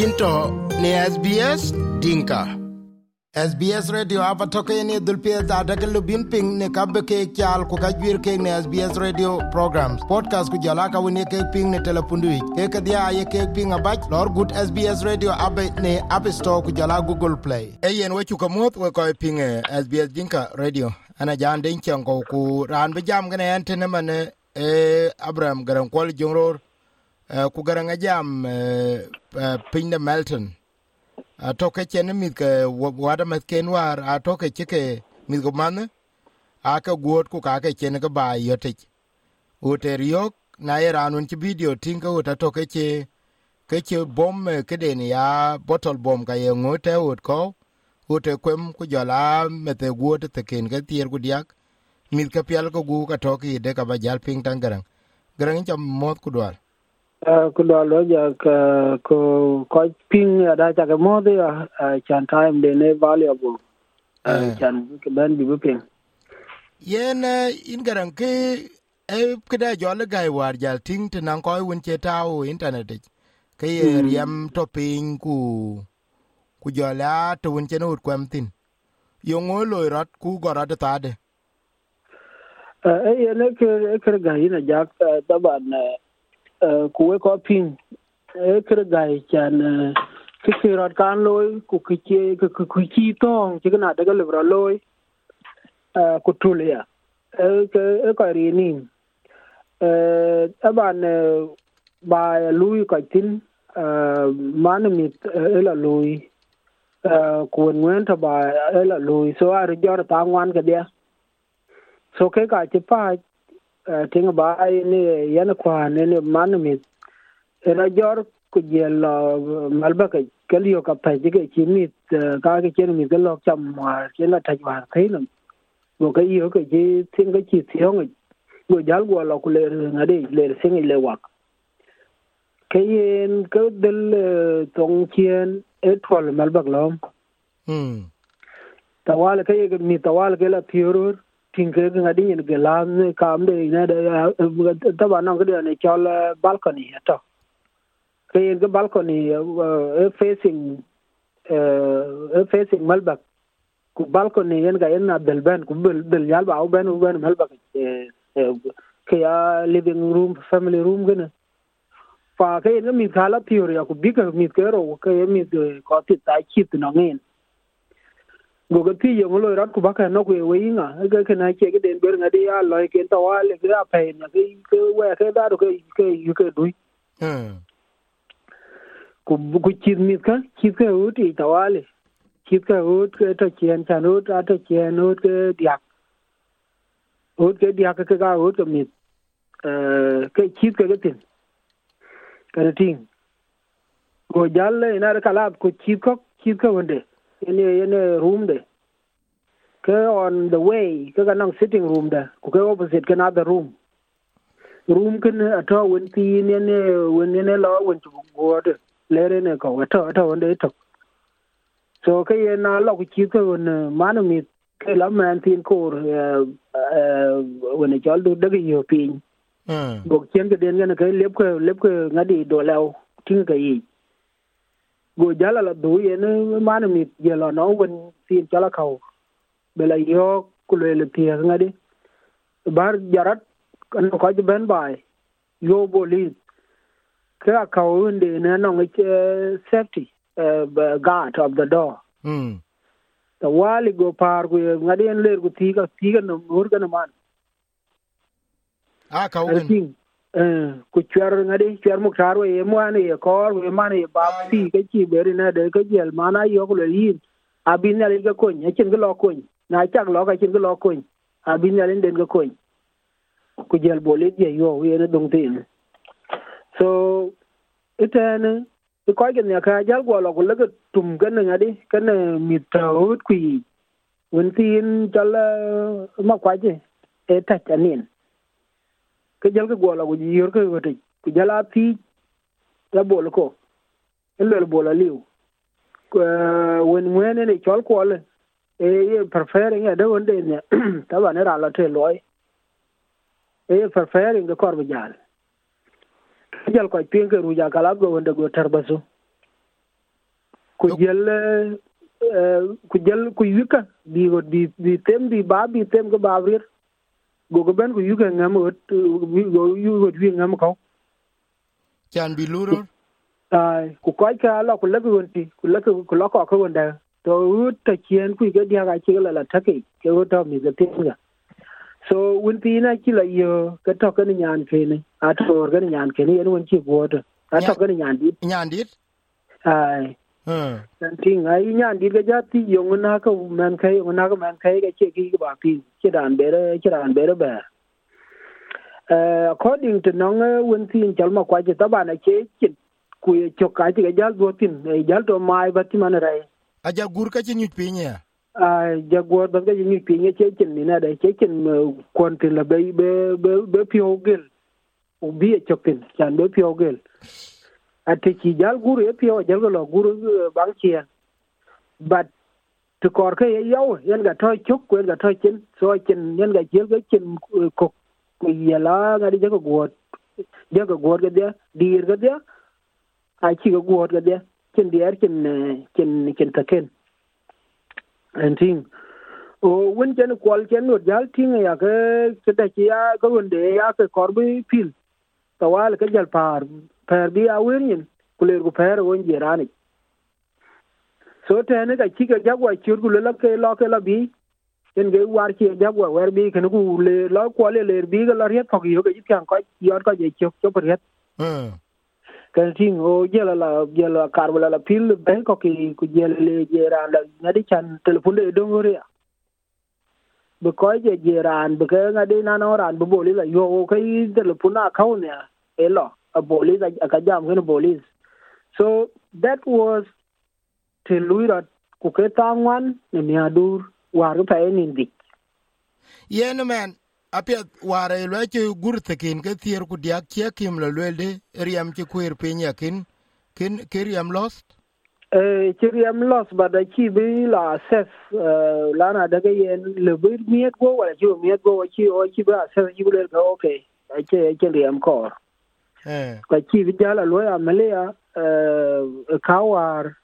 yinto ne SBS Dinka. SBS Radio apa toke ni dulpie da daga lubin ping ne kabe ke kyal ku kajwir ke ne SBS Radio programs. Podcast ku jala ka woni ke ping ne telepundu ke ke dia ye ke ping abaj lor gut SBS Radio abe ne app store ku jala Google Play. E yen we ku kamot we ko ping SBS Dinka Radio. Ana jan den chango ku ran be jam ne mane e Abraham garan kwal jongror ku garanga jam piny de Melton. Atoke chen mit ke wada met ken war atoke chike mit go man aka guot ku ka ke chen ke ba yote ute riok na era nun ti video tinga uta toke che ke che bom ke den ya bottle bom ka ye ngote ut ko ute kwem ku jola mete guot te ken ga tier gu diak. Mit ka pial ko gu ka toke de ka ba jal ping tangarang garang cha mot ku dwal ku do lo ja ka ko ko ping da cha ka mo de chan time de ne valuable chan ke ban bi ping yen in garang ke e kida jole gai war jal ting te nan ko won che tao internet ke ye riam to ping ku ku jola to won chen ut kwam tin. Yo ngo lo rat ku gora de tade e ye ne ke ke ga ina jak taban kuwe ko ping e kre gai chan ki ki rot kan loy ku ki ki ku ki tong chi na daga libra loy ku tulia e ke e ko ri ni e aban ba lui ko tin man mit e la lui. Ku ngwen ta ba e la lui. So ar jor ta ngwan ka dia so ke ka chi pa tinga ba ni yana kwa ne ne man mi era jor ku je lo malba ka kaliyo ka pa ji ke chi mi ka ke chen mi lo cham ma ke la ta wa kai nam go ka iyo ka ji tinga chi tiong go jal go lo ku le na de le sing le wak ke yen ka del tong chien e twal malba lom hmm tawal ka ye mi tawal ke la thioror tinke ga di nyen gelam ne kam de ne de ta ba no de ne chol balcony to ke yen ge balcony facing e facing malbak ku balcony yen ga yen na del ben ku del yal ba ben u ben malbak ke ya living room, family room gene fa ke yen mi khala theory ku bi ke mi ke ro ke mi ko ti ta chit no ngin go ke pi yo lo rat ku baka no ku we inga ga ke na che den ber ngadi ya lo ke ta wa le ga pe na ke ke we ke da do ke ke yu ke du hmm ku ku chi mi ka? Chi ke u ti ta wa le chi ke u ke ta chen chan u ta ta chen u ke dia u ke dia ke ga u ke mi eh ke chi ke ke tin ka tin go jalle ina ra la ku chi ko chi ko wonde ene ene room de. Ke on the way ke ga nang sitting room da ku ke opposite ke another room. Room ken ato wen ti ne ne wen ne lo wen chu go de. Lere ne ko ato ato wonde to so ke ye na lo ku chi ko wen man mi ke la man tin ko wen chol du de yo pin. Hmm. Go chen ke den ne ke lep ke lep ke ngadi do law tin ke yi go jala la du ye ne man mi ye lo no wen tin chala khau bela yo kule le pia ngadi bar jarat kan ko je ben bai yo bolis ka ka unde ne no ngi safety uh, guard of the door. Hmm the wali go par go ngadi en ler go tiga tiga no mur ga man a ka ugen ting eh ku chwer ngadi chwer mu taro ye mo ane ye kor we man ye ba ti ke chi beri na de ke jel mana yo ko yin abin na le ga kon ya chen ga lo kon na chak lo ka chen ga lo kon abin na le den ga kon ku jel bolit ye yo ye ne dong tin. So ita ne ko ga ne ka jal go lo ko le tum ga ne ngadi ka ne mi ta hut ku won tin jal ma kwa je e ta chanin ke jal ke go lo go yor ke go te ku jala ti la bol ko le bol liu wen wen ne chol ko le e prefer nga de wonde ne ta ba ne ra la te loy e prefer nga kor bi jal jal ko pin ke ru ja kala go wonde go tar basu ku jël ku jël ku yuka bi go bi bi tem bi ba bi tem ko ba rir go go ben ku yuka ngam ot go yu go wi ngam ko chan bi luro? Ai ku ko ka la ku la ku ti ku la ku ku la ko ko wonda. To ta chien ku ga dia ga chi la la ta ke wo to mi ga tem ga. So wun ti na chi la yo ka to ka ni nyan ke ni. A to ga ni nyan ke ni en won chi go to. A to ka ni nyan dit. nyan dit? Ai ting ai nyan dit ga ja ti yo na ka man kai na ka man kai ga che ki ba pi che dan be re che dan be re ba according to nong wun ti in chal ma kwa che ta ba na che chin ku ye chok ka ti ga jal do tin e jal to mai ba ti man rai a ja gur ka chi nyut pinye a ja gur ba ga nyut pinye che chin ni na da che chin kon tin la be be be pio gel. U bi e chok tin chan be pio gel a te chi jal guru e piyo jal ga lo gur bang chien but to kor ke yaw yen ga toy chuk yen ga toy chin so chin yen ga jil ga chin ko ku yela ga di ja ga gur ja ga dia dir ga dia a chi ga guwar ga dia chin da chin chin chin kin ta ken and thing o wun chen kwal chen no jal ting ya ke, ta chi ya ga wanda ya ka korbi pil tawal ka jal paar paar bi a yin kuler ku paar won jerani so ta ka chi ka jagwa chur ku la ke lo ke la bi en ge war chi jagwa wer bi ken ku le lo ko le le bi ga la riet ko yo ci kan ko yor ko je ci ko riet. Kan ting o jela la jela karbala la pil ben ko ki ku jela le jera la ngadi chan telefon de dongore bu ko je je ran bu ke nga de na no ran bu boli la yo ke de lu puna kau ne e lo a boli da ka jam ke boli. So that was te luira ku ke tangwan ne mi adur war pa en indi yen men apiat ware lwe ci gur tekin ke thier ku diak che kim lo lwe de riam ci kuir pinyakin kin ke riam lost? Eh ci riam lost ba da ci bi la assess lana daga yen le bi miet go wala ci miet go ci o ci ba assess ci le ga okay ake ake riam kor. Eh. Ka ci bi jala lo ya malia eh kawar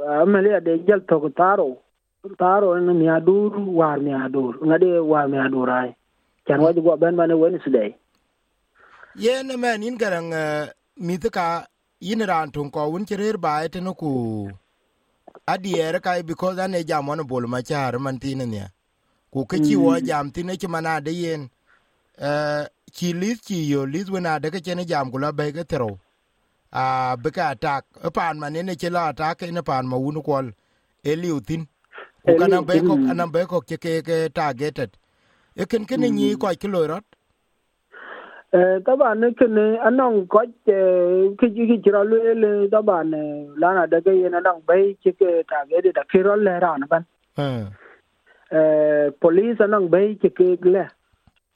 amalia de jal to taro. Taro ne mi adur war mi adur ngade war mi adur ai. Can waji go ben ba ne wednesday. Yen man in garang mith ka yin ran tun ko wun ci rer bae tene ku? Adier kai because ane jam wan bol ma char man tine ne ku ke ci wo jam tine ci mana de yen. Eh ci lis yo lis wona de ke chene jam ku la be ke tro a be ka attack e pan man ne ci la atak ne pan ma wun ko e liu tin. Ku kana be ko ana be ko ke ke targeted. Eken kene nyi ko ki loirot eh taban ne kene anong ko ke ki ki jira le le taban lana daga yana nang bai ki ke tage da kiro le ran ban eh eh police anong bai ki ke le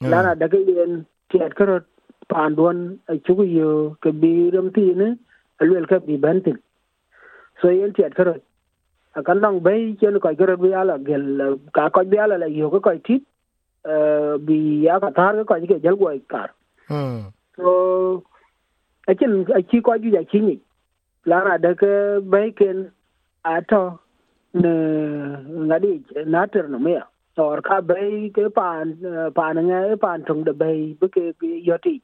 lana daga yen tiat karo pandon a chugu yo ke bi ram ti ne alwel ka bi bantin so yen tiat karo akan nang bai ken ko karo bi ala gel ka ko bi ala la yo ko tit bi ya ka tar ko ke jal go kar hmm so akin aki ko ju ya kini lana da ka bai ken ato ne ngadi na ter no me or ka bai ke pan pan nga pan tung da bai bu ke yoti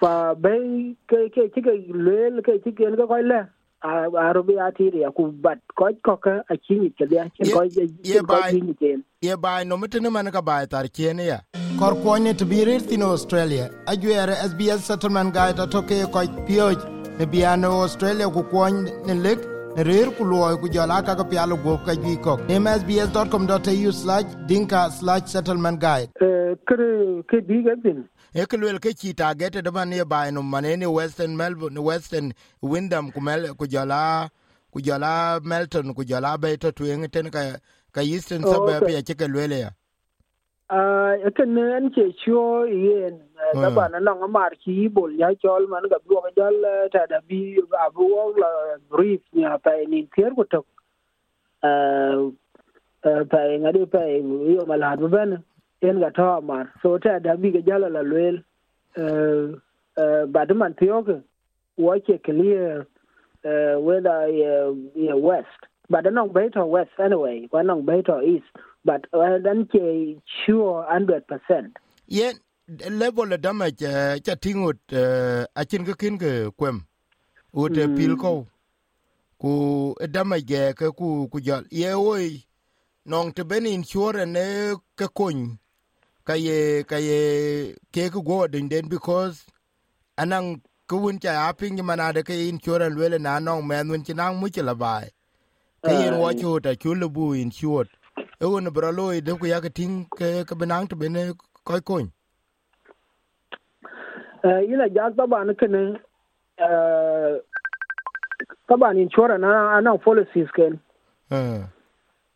fa bai ke ke ke le ke ke ke ko le a robi ati ya ku bat ko ko ka a kini ke ya ko ye ko ken ye bai no mitene man ka bai tar kien ya. Kor kuony to bi rir thin australia. Ajuere sbs settlement guide atoke kɔc piööc ne bian australia ku kuɔny ne lek ne rer ku luɔi ku jɔl akaka pial guok ka jui kɔk nem sbs com au slac dinka slac settlement guide. Eh, ke biik ethin eke luel ke ci tagete deman ye bai nom maneni western melbourne ne western windham ku jɔla ku jɔla melton ku jɔla bei to tueŋ ten ka ka eastern Oh, suburb ya ke ke lwel ya? Ah, kan ne an ce ciwo yen Hmm. da ba na nan amar ki bol ya chol man ga duwa jal eh, ta da bi abu wo la brief ya pa ni tier ko to eh eh, pa ngadi pa yo mala bu ben en ga to amar so ta da bi ga jala la lwel eh eh ba da man tiyo ke wo ke clear whether uh, west but anong better west anyway anong better east but uh, dan che sure 100% yen level of damage uh, cha tingut uh, achin ka kin ke kwem ut mm. pil ko ku damage ge ke ku ku jal. Ye oi nong te ben insure ne ke kun ka ye ka ye ke ku go den den because anang ku wun cha aping manade ke insure lwele na nong men wun chinang mu chila bai ke yen wo chu ta chu lu bu chuot e won bro loy de ku ya ke ting ke ke benang to bene koy kun eh ila jak taban kene uh, taban insurance na anang policies ken. Uh.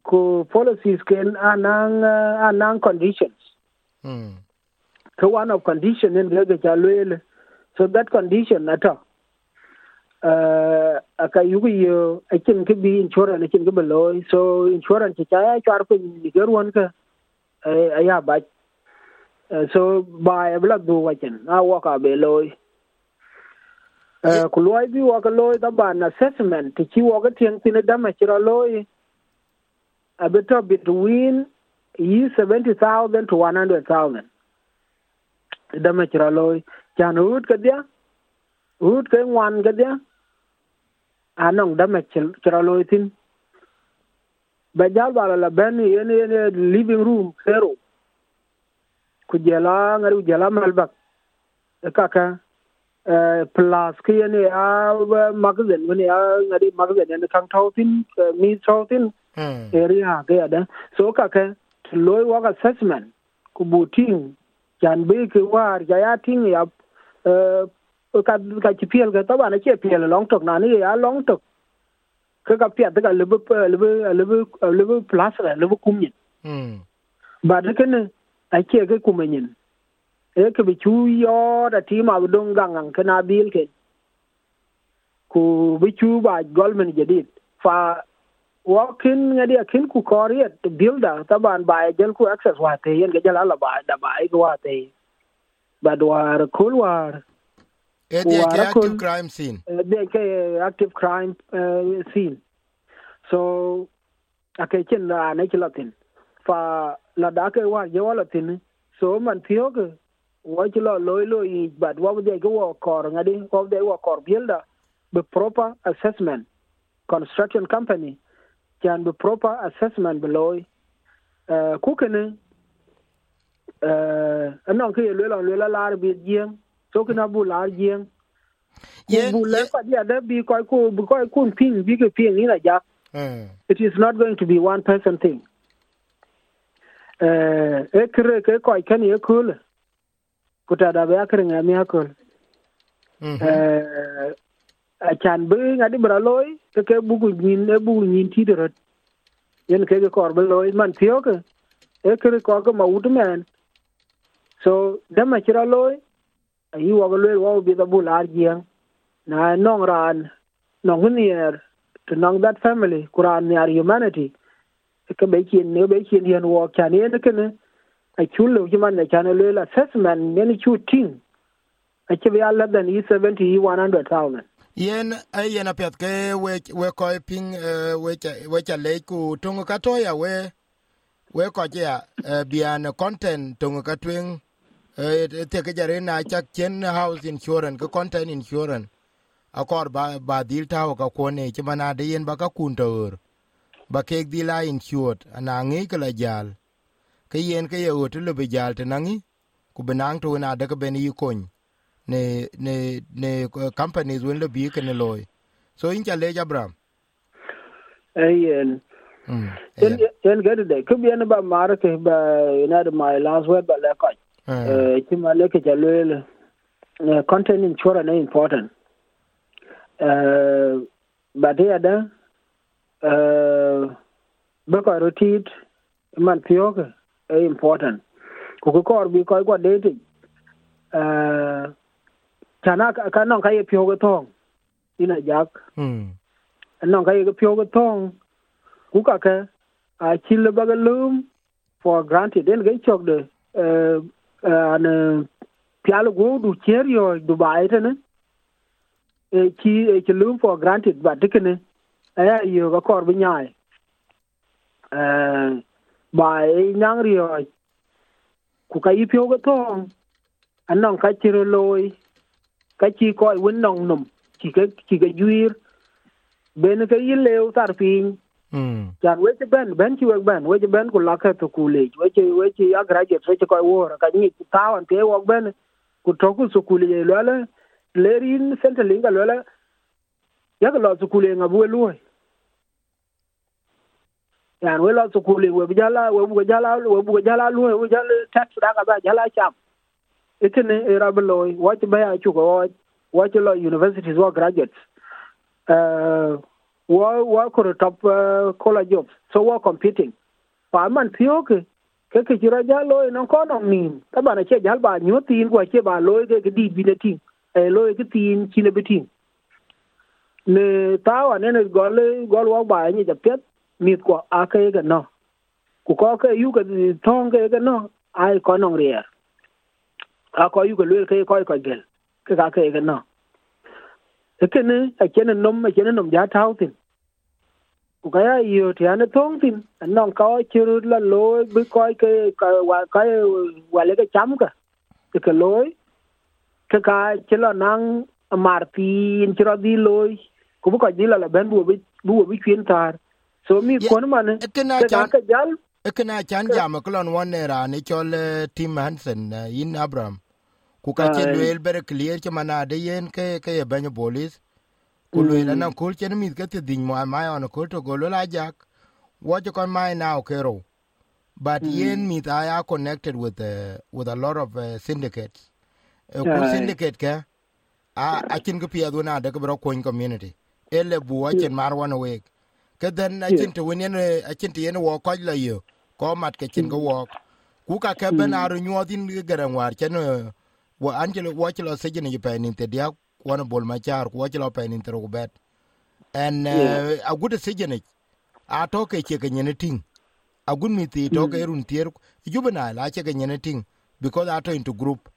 ku policies ken anang uh, anang conditions. Mm. so one of condition in ga cha lwele. So that condition ata aka yugu yo akin ke bi insurance akin ke beloy so insurance cha ya char pe ni gerwan ka aya ba so by a blood do wachen a walk a be loy uh, ku loy bi walk a loy da ban assessment ti chi walk tiang tin da ma chira loy a bit of between yi 70000 to 100000 da ma chira loy chan ut ka dia ut ke wan ka dia anong da ma chira loy tin. Ba jal bala la ben yen yen living room zero kujela ngari kujela malbak kaka uh, plus ki ne a magazine wani a ngari magazine ne kan tautin mi tautin area ga da. So kaka loy work assessment. Ku buting jan be ke war ja ya ting ya ka ka ci piel ga taba na ce piel long tok na ni ya long tok ka ka pia da lebe lebe lebe lebe plus la lebe kumni ba da kana ake ga kuma yin e ka bi chu yo da ti ma don gangan kana bil ke ku bi chu ba golmen jadid fa wakin ngadi akin ku koriyat builder taban ba jel ku access wa te yen ga jala ba da ba ga wa te ba war kul war e de ke active crime scene. De ke active crime scene. So ake chen na ne kilatin fa la da ke wa je wala tin so man tiyo ke wa lo loy lo i but wa de ke wa kor ngadi wa de wa kor builder the proper assessment construction company. Can be proper assessment below uh ku kene uh anon ke lo lo lo la bi jien so kina bu la jien bu le pa dia da bi ko ku bu ko ku ping bi ke ping ni la ja. It is not going to be one person thing. E kire ke ko kan ye kul. Kuta da ba kire nga mi akul eh a chan bu ngadi bra loy ke ke bugu nyin e bugu nyin ti de yen ke ke kor loy man tiyo ke. E kire ko ko ma wut men. So da ma kira loy yi wa loy wa bi da bu lar jiang na nong ran nong nier to nong that family kuran ni humanity. Ka bai kien ne bai kien yen wo kan yen ke ne a chulo ne kan le assessment ne ni chu ting. A ke ya la dan yi 70 yi 100000 yen yen a pet ke we we ko ping we we cha le ku tung ka to ya we we ko ja bian content tung ka twing te ke jare na chak chen house insurance ko content insurance akor ba ba dil ta ka ko ne ki mana de yen ba ka kun to ba ke di la insured ana ngi ke la jal ke yen ke ye otu le jal te nangi ku benang to na de ke ben yi kon ne ne ne companies wen le bi ke ne loy so in cha le jabram ayen yen yen gade de ku bien ba mar ke ba ina de my last word ba le ko eh. Ki ma le ke ja le content insurance is important. Uh uh, beko rotit man piok e important. Kuku kor bi koy kwa date uh, chana ka non ka ye piyoge tong ina jak. Mm. non ka ye tong kuka ke a chile bagalum for granted. Den ga chok de uh, an pial go du cher yo dubai tene e chi e chi lum for granted ba dikene aya yo ga kor bi nyai eh ba e nyang rio ku ka yi pyo ga tong anong ka chiro loy ka chi ko win nong num chi ka chi ga yuir ben ka yi leo tar pin chan weche ben ben ci wek ben weche ben ku lake to kulec weche weche a graduate weche koy wora ka nyic tawan te wok ben ku toku sukul ye lwele lerin sentelinga lwele yake lo sukul ye ngabu luoi yan we lo sukul we bujala we bujala we bujala luoi we jala tax da ka ba jala cham itene era wach ba ya chu ko wach lo universities wa graduates. Uh, wo wo ko top uh, college jobs so wo competing? Pa man pio ke ke ke jira ja loy non ko non nin ta bana che jal ba nyu tin ko che ba loy ke di bi ne tin. Eh, e loy ke tin, chi ne bitin ne ta wa ne ne gol gol wo ba ni ja pet mi ko a ke ga no. Ku ko ke yu ke ton ke ga no ai ko non ria a ko yu ke loy ke ko ko gel, ke ka ke ga no. E ke ne, a chen nom, a chen nom ja tao tin ku ka ya yo ti an thong tin an nong ka chiru la lo bi ko ke ka wa ka wa le ke cham ka ke ke lo ke ka chelo nang martin chiro di lo ku ko di la la ben bu bi bu bi kwin tar so mi man ekena ke ka chan- ke jal ekena chan jam klon wan era ni chol eh, Tim Hansen eh, in Abraham. Ku ka che Ai. luel bere clear che mana de yen ke ke ye banyo bolis ku luel ana mm. kol chen mith ke thieth dhiny muan mai on kol to gol wel ajak wɔci e mai nau ke rou but mm. yen mith I connected with, uh, with a lot of uh, syndicates. E uh, ku syndicate ke acin ke piɛth wen ade ke bi community. Ele bu acin mm. mar wan awek ke then acin te wen eh, acin te yen wɔ kɔc la yo. Kɔ mat ke cin ke mm. wɔk ku ka ke ben aru nyuɔth in gereŋ war cen wo anci wɔci lɔ sejini jipɛi nin te diak wana bol machar char ku wo chlo pe nin te bet en a gude se a to ke che ke nyene ting. A gun mi ti to ke run tier jubena la che ke nyene ting because a to into group.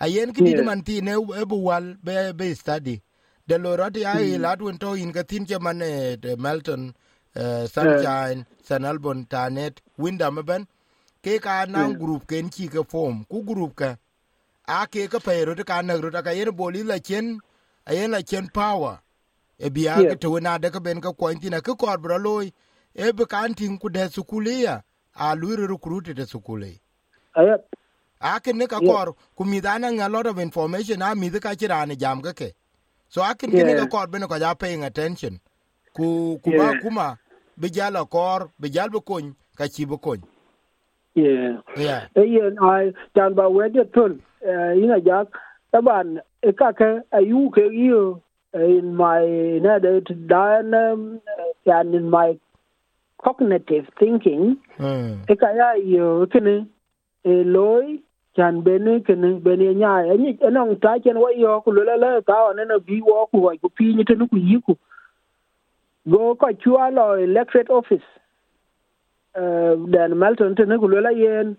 A yen ki di man ti ne e bu wal be be study. De lo rat ya i la tun to in ke tin che man eh, de melton eh, sunshine san albon tanet windam ben. Ke ka nan group ken chi ke form ku group ka. A ke ka pero ka na ro ka yen boli la chen a yen la chen power. E bia Yeah. ke to na de ben ka ko ntina ke ko bro loy e be kan tin ku de sukulia a lu recruit de sukule aya a ke ne ka Yeah. kor ku mi dana a lot of information a mi de ka chirane jam ka ke. So a ke ne Yeah. ka kor ben ko ja paying attention. Ku ku ba Yeah. kuma be jala kor be jal be kun ka chi be kun yeah. Yeah yeah i dan ba wedi tun ina jak ka ke ayu ke you in my de dan yan in my cognitive thinking. E ka ya yo kene e loy jan bene kene bene nya e ni enong ta chen wa yo ku le le ta ne na bi wo ku ku pi ni te ku yi ku go ko chua lo electorate office. Uh, dan melton te ne ku le yen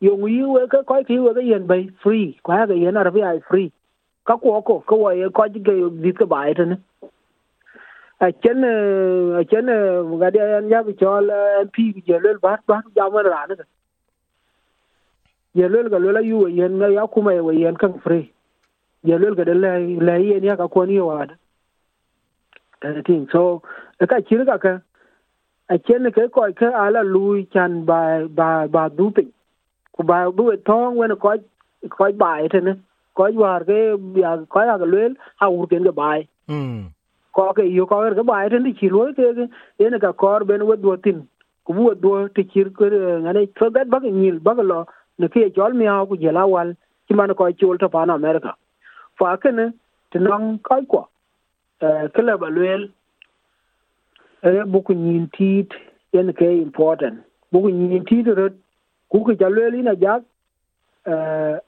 yong yu we ka ko ki we ka yen bay free. Ko ga yen ar bi ai free. Ka ko ko ko wa ye ko ji ge dit ka bai tan a chen a chen ga de yan ya bi chol mp gi je lel bar bar ja ma ra na ye lel ga lel yu yen na ya kuma ye yen kan free. Ye lel ga de la le yen ya e ka ko ni wa da ta tin so e ka chi ga ka a chen ke ko ka ala lui chan ba ba ba du pin ku ba bu thong wen ko ko bai te ne ko war ke ya ko ya lel ha ur ken ga bai Mm. ko ke yo ko ga bai te ni chi lo ke ke ene ka kor ben wo do tin. Ku bu do ti chir ke ngane so that ba nyil ba lo. Ne ke jol mi ha ku jela wal ki man ko chul to pan america. Fa ke ne ti nong ko ko ke le ba lel e bu ku nyin tit ene ke important. Bu ku nyin tit ro ku ke jalo li na jak eh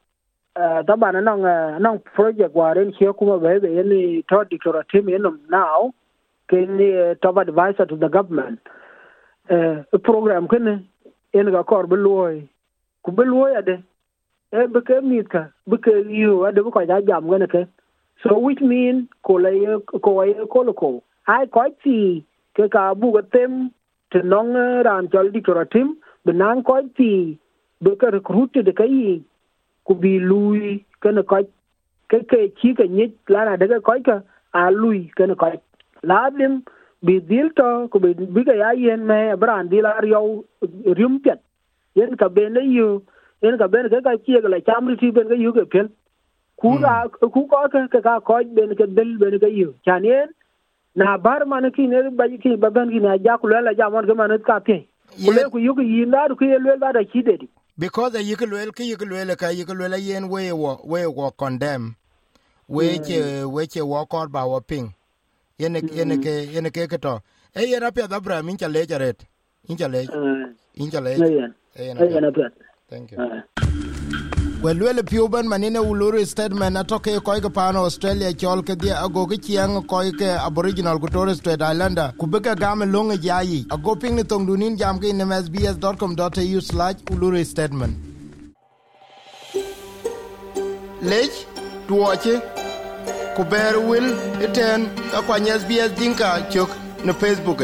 ta bana nong nong project waren che về be be ni to diktora team enom now ke ni top advisor to the government. Eh program kene en ga kor beloy ku beloy ade e be ke mit ka be ke yu ade ko ja jam gane ke so which mean ko le ko ye ko ko ai ko ti ke ka bu ga tem te nong ran chol dictoratim benang ko ti be ka recruit de kai ku bi lui ke ne ko ke ke chi ka ni la na de ko ka a lui ke ne ko la dim bi dil to ku bi bi ga ya yen me bran dil ar yo rim pet yen ka be ne yu yen ka ben ke ka chi ga la cham ri ti ben ga yu ke pel ku ra ku ko ka ka ka ko ben ke del ben ga yu. Chan yen na bar man ki ne ba ki ba ben ki na ja ku la ja mon ke man ka te ku le ku yu ki yin ku ye le ba da de because a yik luel ki yik luel ka yik luel yen we wo we wo condemn. We che we che wo kor ba wo ping. Yene yene ke yene ke to. E yen apia da bra min chale jaret in chale in chale e yen apia thank you we luel piuben manine uluri statement eh, atoke koike pan australia chol ke dhie agoke chieng koike aboriginal ku torres strait islander. Ku bike game longe jayi ago piny ni thong dunin jam ke inem sbs.com.au slash uluri statement. Lec tuoche ku ber wil iten kakwany sbs dinka cök ne facebook